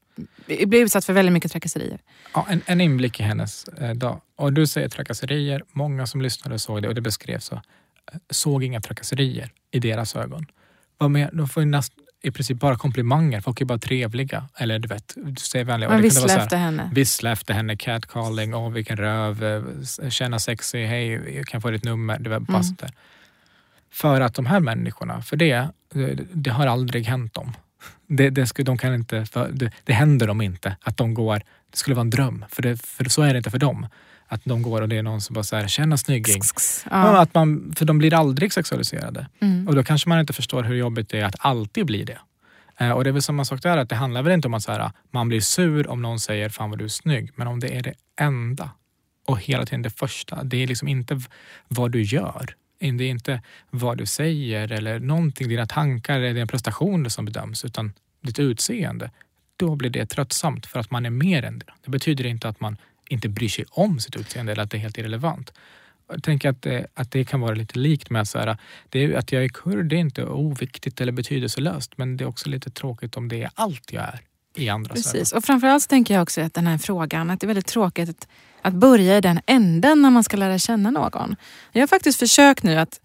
blir utsatt för väldigt mycket trakasserier. Ja, en, en inblick i hennes eh, dag. Och du säger trakasserier. Många som lyssnade såg det och det beskrevs så. eh, Såg inga trakasserier i deras ögon. Vad mer? De får näst, i princip bara komplimanger. Folk är bara trevliga. Eller du vet, du säger vänliga. Man visslar här, efter henne. Vissla efter henne, catcalling, åh vilken röv, eh, känna sexy, hej, jag kan få ditt nummer. Var bara Mm. För att de här människorna, för det, det, det har aldrig hänt dem. Det, det, skulle, de kan inte, det, det händer dem inte att de går, det skulle vara en dröm, för, det, för så är det inte för dem. Att de går och det är någon som bara säger tjena snygging. Ja. Ja. Att man, för de blir aldrig sexualiserade. Mm. Och då kanske man inte förstår hur jobbigt det är att alltid bli det. Eh, och det är väl samma sak där, att det handlar väl inte om att så här, man blir sur om någon säger fan vad du är snygg. Men om det är det enda och hela tiden det första. Det är liksom inte vad du gör. Det är inte vad du säger eller någonting, dina tankar eller dina prestationer som bedöms utan ditt utseende. Då blir det tröttsamt för att man är mer än det. Det betyder inte att man inte bryr sig om sitt utseende eller att det är helt irrelevant. Jag tänker att det, att det kan vara lite likt med att, så här, det att jag är kurd det är inte oviktigt eller betydelselöst men det är också lite tråkigt om det är allt jag är i andras ögon. Precis, och framförallt tänker jag också att den här frågan, att det är väldigt tråkigt att, att börja i den änden när man ska lära känna någon. Jag har faktiskt försökt nu att,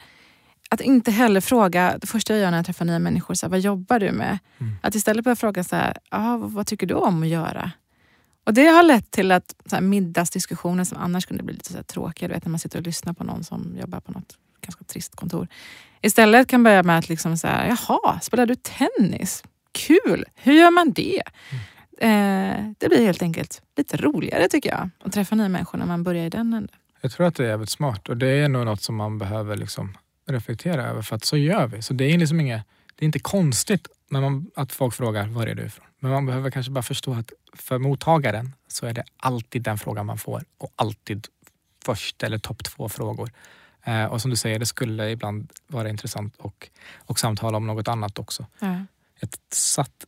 att inte heller fråga, det första jag gör när jag träffar nya människor, så här, vad jobbar du med? Mm. Att istället börja fråga så här, ah, vad, tycker du om att göra? Och det har lett till att så här, middagsdiskussioner som annars kunde bli lite så här, tråkiga, du vet när man sitter och lyssnar på någon som jobbar på något ganska trist kontor. Istället kan börja med att liksom så här, jaha, spelar du tennis? Kul! Hur gör man det? Eh, det blir helt enkelt lite roligare tycker jag att träffa nya människor när man börjar i den änden. Jag tror att det är jävligt smart och det är nog något som man behöver liksom reflektera över för att så gör vi. Så det är liksom inget, det är inte konstigt när man, att folk frågar var är du ifrån? Men man behöver kanske bara förstå att för mottagaren så är det alltid den frågan man får och alltid först eller topp två frågor. Eh, och som du säger, det skulle ibland vara intressant och, och samtala om något annat också. Ja. Jag satt,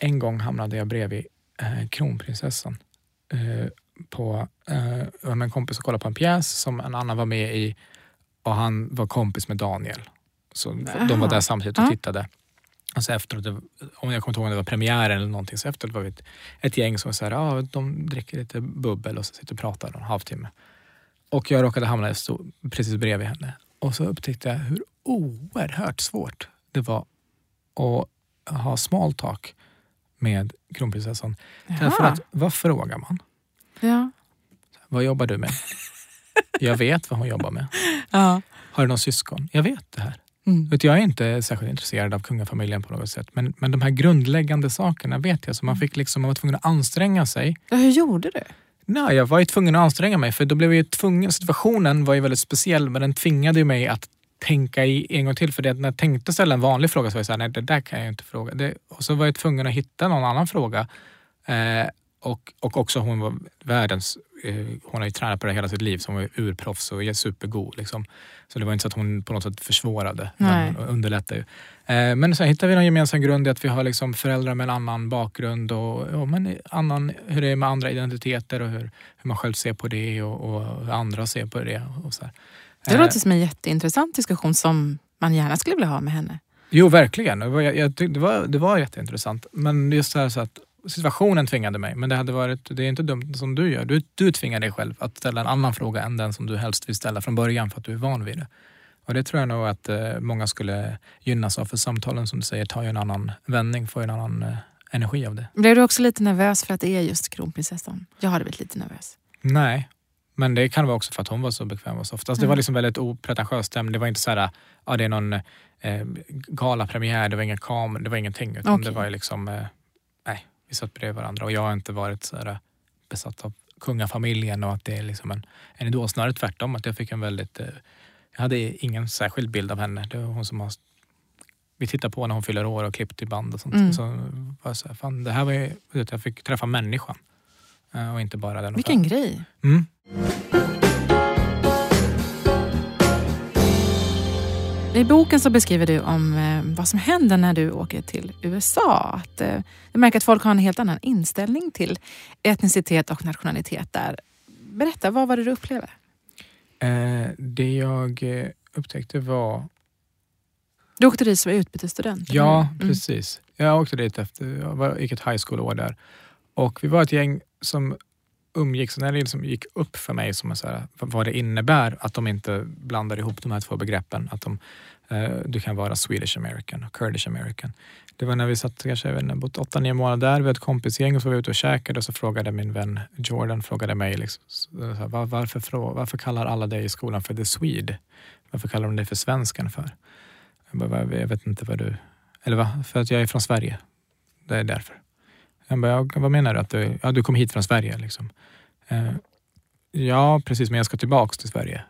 en gång hamnade jag bredvid eh, kronprinsessan eh, på, eh, med en kompis och kollade på en pjäs som en annan var med i och han var kompis med Daniel. Så de var där samtidigt och tittade. Alltså efteråt, om jag kommer inte ihåg om det var premiären eller någonting, så efteråt var vi ett, ett gäng som så här, ah, de dricker lite bubbel och så sitter och pratar en halvtimme. Och jag råkade hamna stå, precis bredvid henne. Och så upptäckte jag hur oerhört svårt det var att ha small talk med kronprinsessan. Därför att, vad frågar man? Ja. Vad jobbar du med? Jag vet vad hon jobbar med. Ja. Har du någon syskon? Jag vet det här. Mm. Jag är inte särskilt intresserad av kungafamiljen på något sätt. Men, men de här grundläggande sakerna vet jag. Så man, fick liksom, man var tvungen att anstränga sig. Ja, hur gjorde du? Nej, jag var ju tvungen att anstränga mig. För då blev jag ju tvungen, situationen var ju väldigt speciell. Men den tvingade mig att tänka i en gång till. För det, när jag tänkte ställa en vanlig fråga så var jag så här, nej det där kan jag inte fråga. Det, och så var jag tvungen att hitta någon annan fråga. Eh, och, och också hon var världens, eh, hon har ju tränat på det hela sitt liv så hon var urproffs och är supergod. Liksom. Så det var inte så att hon på något sätt försvårade, Nej. men underlättade ju. Eh, men sen hittade vi någon gemensam grund i att vi har liksom föräldrar med en annan bakgrund och ja, men annan, hur det är med andra identiteter och hur, hur man själv ser på det och, och hur andra ser på det. Och så här. Det Eh, låter som en jätteintressant diskussion som man gärna skulle vilja ha med henne. Jo, verkligen. Det var, jag, det, var, det var jätteintressant. Men just det här så att situationen tvingade mig. Men det, hade varit, det är inte dumt som du gör. Du, du tvingar dig själv att ställa en annan fråga än den som du helst vill ställa från början för att du är van vid det. Och det tror jag nog att eh, många skulle gynnas av. För samtalen som du säger tar ju en annan vändning, får en annan eh, energi av det. Blev du också lite nervös för att det är just kronprinsessan? Jag hade blivit lite nervös. Nej, men det kan vara också för att hon var så bekväm och soft. Alltså, Det var liksom väldigt opretentiöst stämning. Det var inte så här, ja, det är någon eh, galapremiär, det var ingen kamera, det var ingenting. Utan Okej. det var liksom, eh, nej, vi satt bredvid varandra och jag har inte varit så här, eh, besatt av kungafamiljen och att det är liksom en, en idol. Snarare tvärtom, att jag fick en väldigt, eh, jag hade ingen särskild bild av henne. Det var hon som har vi tittar på när hon fyller år och klippt i band och sånt. Mm. Så var jag så här, fan, det här var ju, jag fick träffa människan. eh, Och inte bara den. Vilken grej. Mm. I boken så beskriver du om eh, vad som händer när du åker till USA. Att, eh, du märker att folk har en helt annan inställning till etnicitet och nationalitet där. Berätta, vad var det du upplevde? Eh, det jag eh, upptäckte var... Du åkte dit som utbytesstudent? Ja? Mm. precis. Jag åkte dit efter, jag var, gick ett high school-år där. Och vi var ett gäng som umgicks, när det liksom gick upp för mig som så här, vad- det innebär att de inte blandar ihop de här två begreppen. Att de, eh, du kan vara Swedish American och Kurdish American. Det var när vi satt kanske, jag vet inte, bott åtta, nio månader där, vi var ett kompisgäng och så var vi ute och käkade och så frågade min vän Jordan frågade mig liksom, eh, så här, "Var- varför, varför kallar alla dig i skolan för the Swede? Varför kallar de dig för svenskan för? Jag, bara, jag vet inte vad du... Eller va? För att jag är från Sverige. Det är därför. Jag bara, "Ja, vad menar du? Att du, ja, du kom hit från Sverige liksom. Eh, ja, precis, men jag ska tillbaks till Sverige.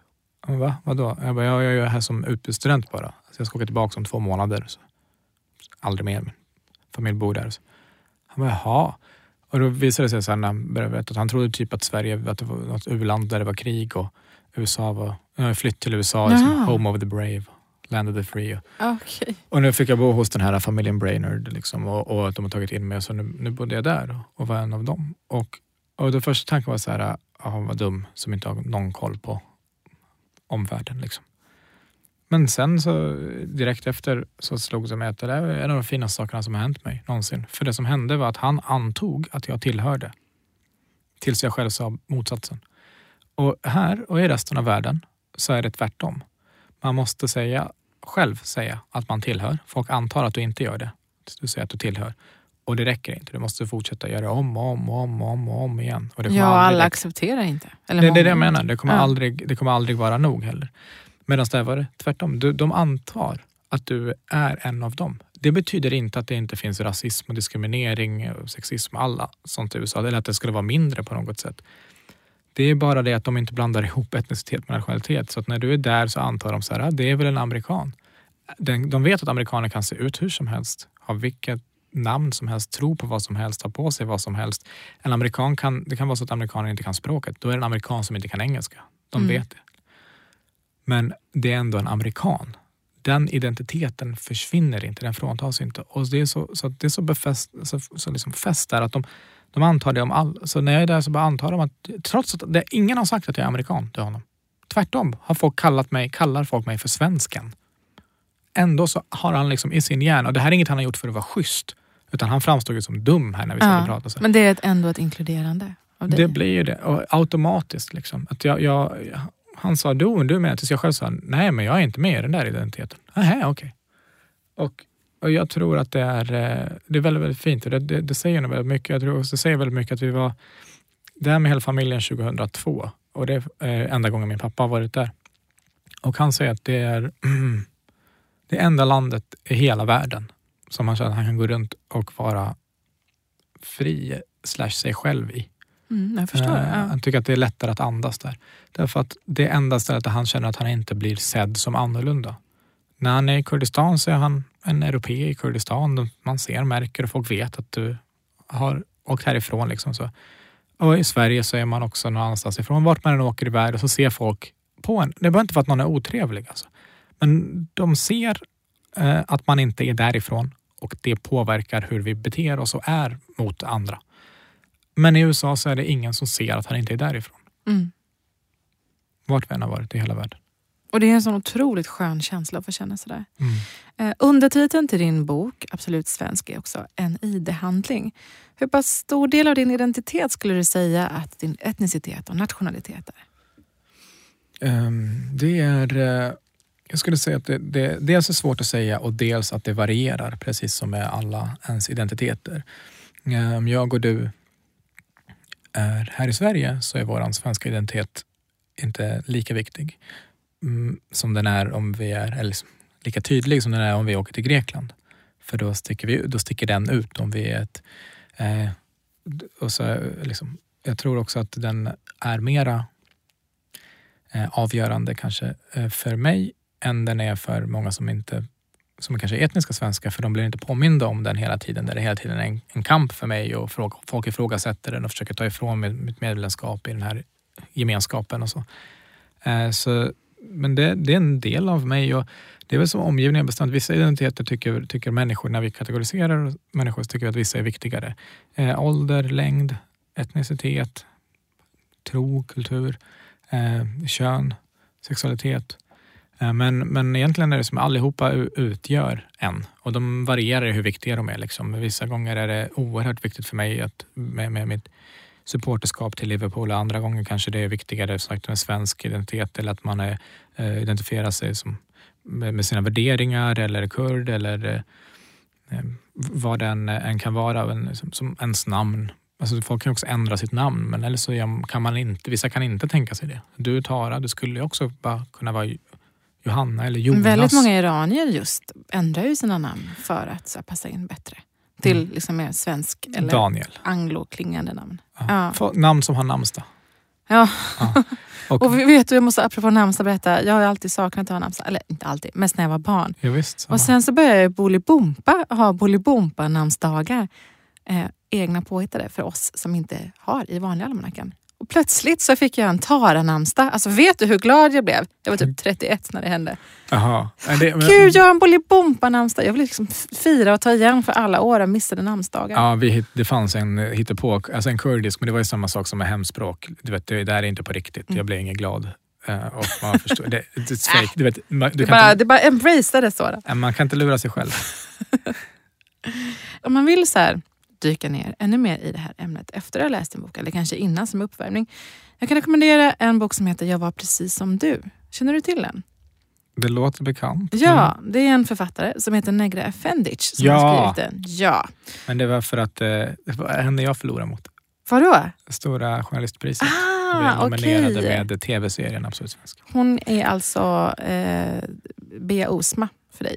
"Ja, Va? Vadå? Jag bara, ja, jag är här som utbytesstudent bara. Så jag ska åka tillbaka om två månader. Så. Aldrig mer. Min familj bor där. Så. Han bara, jaha. Och då visade det sig sen när han började berätta att han trodde typ att Sverige att det var något u-land där det var krig och USA var, har flytt till USA, liksom, home of the brave, land of the free. Och, Okej. och nu fick jag bo hos den här familjen Brainerd liksom, och, och de har tagit in mig. Så nu, nu bodde jag där och, var en av dem. Och, och då första tanken var så här, ja, vad dum som inte har någon koll på omvärlden. Liksom. Men sen så direkt efter så slog det mig att det där är en av de finaste sakerna som har hänt mig någonsin. För det som hände var att han antog att jag tillhörde. Tills jag själv sa motsatsen. Och här och i resten av världen så är det tvärtom. Man måste säga, själv säga att man tillhör. Folk antar att du inte gör det. Du säger att du tillhör. Och det räcker inte. Du måste fortsätta göra om och om och om och om, och om igen. Och Ja, alla räcka. accepterar inte. Eller Det, det är det jag menar. Det kommer, Ja. aldrig, det kommer aldrig vara nog heller. Medan där var det tvärtom. Du, de antar att du är en av dem. Det betyder inte att det inte finns rasism, och diskriminering, och sexism, alla sånt i USA. Eller att det skulle vara mindre på något sätt. Det är bara det att de inte blandar ihop etnicitet med nationalitet. Så att när du är där så antar de så här, ah, det är väl en amerikan. De vet att amerikaner kan se ut hur som helst, ha vilket namn som helst, tro på vad som helst, ha på sig vad som helst. En amerikan kan, det kan vara så att amerikaner inte kan språket. Då är det en amerikan som inte kan engelska. De mm. vet det. Men det är ändå en amerikan. Den identiteten försvinner inte, den fråntas inte. Och det är så, så, det är så, befäst, så, så liksom fäst där att de, de antar det om all... Så när jag är där så bara antar de att trots att det, ingen har sagt att jag är amerikan till honom. Tvärtom har folk kallat mig, kallar folk mig för svensken. Ändå så har han liksom i sin hjärna, och det här är inget han har gjort för att vara schysst, utan han framstod ju som dum här när vi ja, prata. Så. Men det är ändå ett inkluderande? Av det. det blir ju det, och automatiskt. Liksom. Att jag, jag, han sa du, du med tills jag själv sa nej men jag är inte med i den där identiteten. Nähä, okej. Okay. Och, och jag tror att det är, eh, det är väldigt, väldigt fint och det, det, det säger nog väldigt mycket. Jag tror också det säger väldigt mycket att vi var där med hela familjen 2002 och det är enda gången min pappa har varit där. Och han säger att det är det enda landet i hela världen som han känner att han kan gå runt och vara fri slash sig själv i. Mm, jag förstår. Uh, ja. Han tycker att det är lättare att andas där. Därför att det är enda stället där han känner att han inte blir sedd som annorlunda. När han är i Kurdistan så är han en europé i Kurdistan. Man ser, märker och folk vet att du har åkt härifrån. Liksom så. Och i Sverige så är man också någon annanstans ifrån. Vart man än åker i världen så ser folk på en. Det behöver inte vara att någon är otrevlig. Alltså. Men de ser eh, att man inte är därifrån och det påverkar hur vi beter oss och är mot andra. Men i USA så är det ingen som ser att han inte är därifrån. Mm. Vart vi än har varit i hela världen. Och det är en sån otroligt skön känsla att få känna sådär. Mm. Eh, undertiteln till din bok, Absolut svensk, är också en ID-handling. Hur pass stor del av din identitet skulle du säga att din etnicitet och nationalitet är? Um, det är... Jag skulle säga att det, det dels är svårt att säga och dels att det varierar precis som med alla ens identiteter. Om jag och du är här i Sverige så är vår svenska identitet inte lika viktig mm, som den är om vi är, eller liksom lika tydlig som den är om vi åker till Grekland. För då sticker, vi, då sticker den ut om vi är ett... Eh, och så, liksom, jag tror också att den är mera eh, avgörande kanske eh, för mig än den är för många som inte som kanske är etniska svenskar för de blir inte påminda om den hela tiden. Där det hela tiden är en, en kamp för mig och fråga, folk ifrågasätter den och försöker ta ifrån mig mitt medlemskap i den här gemenskapen och så. Eh, så men det, det, är en del av mig och det är väl som omgivningen bestämt. Vissa identiteter tycker, tycker människor, när vi kategoriserar människor, så tycker vi att vissa är viktigare. Eh, ålder, längd, etnicitet, tro, kultur, eh, kön, sexualitet. Eh, men, men egentligen är det som allihopa utgör en och de varierar i hur viktiga de är. Liksom. Vissa gånger är det oerhört viktigt för mig att med, med mitt supporterskap till Liverpool och andra gånger kanske det är viktigare sagt, med svensk identitet eller att man är, äh, identifierar sig som, med, med, sina värderingar eller kurd eller äh, vad den än kan vara, en, som, som ens namn. Alltså folk kan också ändra sitt namn, men eller så kan man inte, vissa kan inte tänka sig det. Du Tara, du skulle också bara kunna vara Johanna eller Jonas. Väldigt många iranier just ändrar ju sina namn för att så, passa in bättre till mm. liksom mer svensk eller Daniel. angloklingande namn. Ja. Ja. Namn som har namnsdag. Ja. ja. Och, och vet du, jag måste apropå namnsdag berätta. Jag har alltid saknat att ha namnsdag. Eller inte alltid, mest när jag var barn. Ja, visst, och sen så började jag Bolibompa ha Bolibompa namnsdagar. Eh, egna påhittade för oss som inte har i vanliga almanackan. Och plötsligt så fick jag en Tara-namnsdag. Alltså vet du hur glad jag blev? Jag var typ 31 när det hände. Jaha. Det, men... Gud, jag har en Bolibompa-namnsdag. Jag vill liksom fira och ta igen för alla år av missade namnsdagar. Ja, vi, det fanns en hittepå, alltså en kurdisk, men det var ju samma sak som med hemspråk. Du vet, det där är inte på riktigt. Jag blir inget glad. Uh, och man förstår, det, det är fake. Du vet, man, du det, bara, inte, det bara embrace det så. Då. Man kan inte lura sig själv. Om man vill så här, dyka ner ännu mer i det här ämnet efter att ha läst en bok eller kanske innan som uppvärmning. Jag kan rekommendera en bok som heter Jag var precis som du. Känner du till den? Det låter bekant. Ja, det är en författare som heter Negra Efendic som ja. har skrivit den. Ja. Men det var för att eh, det var henne jag förlorade mot. Vadå? Stora journalistpriset. Ah, Ah, nominerade okej. med tv-serien Absolut Svenska. Hon är alltså eh, Bea Osma för dig.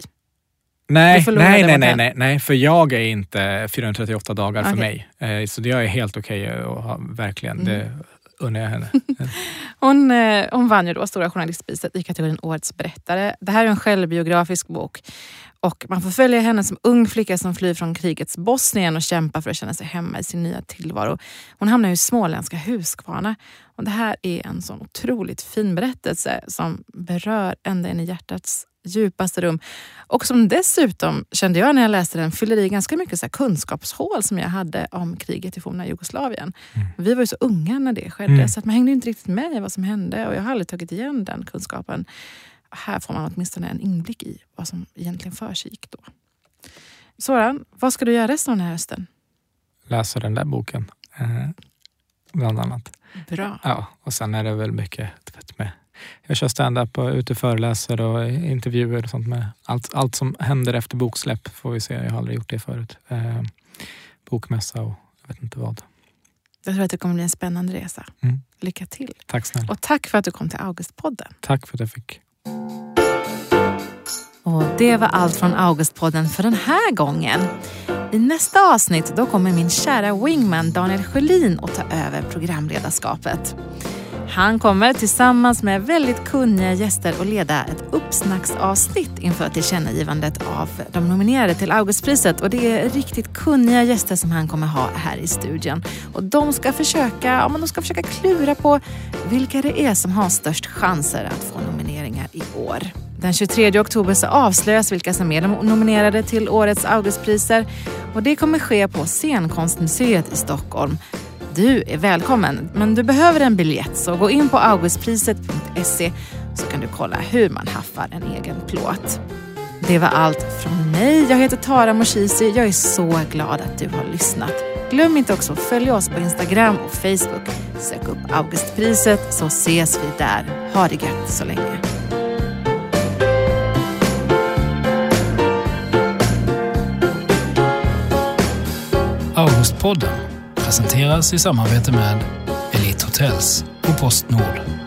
Nej, nej, nej, nej, nej, nej, för jag är inte 438 dagar för Okej. mig. Eh, Så det är helt okej och ha, verkligen, Mm. det unnar jag henne. Hon, eh, hon vann ju då Stora journalistpriset i kategorin Årets berättare. Det här är en självbiografisk bok. Och man får följa henne som ung flicka som flyr från krigets Bosnien och kämpar för att känna sig hemma i sin nya tillvaro. Hon hamnar i småländska Huskvarna. Och det här är en sån otroligt fin berättelse som berör ända in i hjärtats djupaste rum. Och som dessutom, kände jag när jag läste den, fyller i ganska mycket så kunskapshål som jag hade om kriget i forna Jugoslavien. Vi var ju så unga när det skedde Mm. så att man hängde inte riktigt med i vad som hände och jag har aldrig tagit igen den kunskapen. Här får man åtminstone en inblick i vad som egentligen försiggick då. Soran, vad ska du göra resten av den här hösten? Läsa den där boken, eh, bland annat. Bra. Ja, och sen är det väl mycket vet, med jag kör stand-up och är ute och föreläser och intervjuer och sånt med allt, allt som händer efter boksläpp får vi se. Jag har aldrig gjort det förut. Eh, bokmässa och jag vet inte vad. Jag tror att det kommer bli en spännande resa. Mm. Lycka till. Tack snälla. Och tack för att du kom till Augustpodden. Tack för att jag fick Och det var allt från Augustpodden för den här gången. I nästa avsnitt då kommer min kära wingman Daniel Sjölin att ta över programledarskapet. Han kommer tillsammans med väldigt kunniga gäster att leda ett uppsnacksavsnitt inför tillkännagivandet av de nominerade till Augustpriset. Och det är riktigt kunniga gäster som han kommer ha här i studion. Och de ska försöka, ja, men de ska försöka klura på vilka det är som har störst chanser att få nomineringar i år. Den 23 oktober så avslöjas vilka som är de nominerade till årets Augustpriser och det kommer ske på Scenkonstmuseet i Stockholm. Du är välkommen, men du behöver en biljett så gå in på augustpriset.se så kan du kolla hur man haffar en egen plåt. Det var allt från mig. Jag heter Tara Moshizi. Jag är så glad att du har lyssnat. Glöm inte också att följa oss på Instagram och Facebook. Sök upp Augustpriset så ses vi där. Ha det gött så länge. Augustpodden presenteras i samarbete med Elite Hotels och Postnord.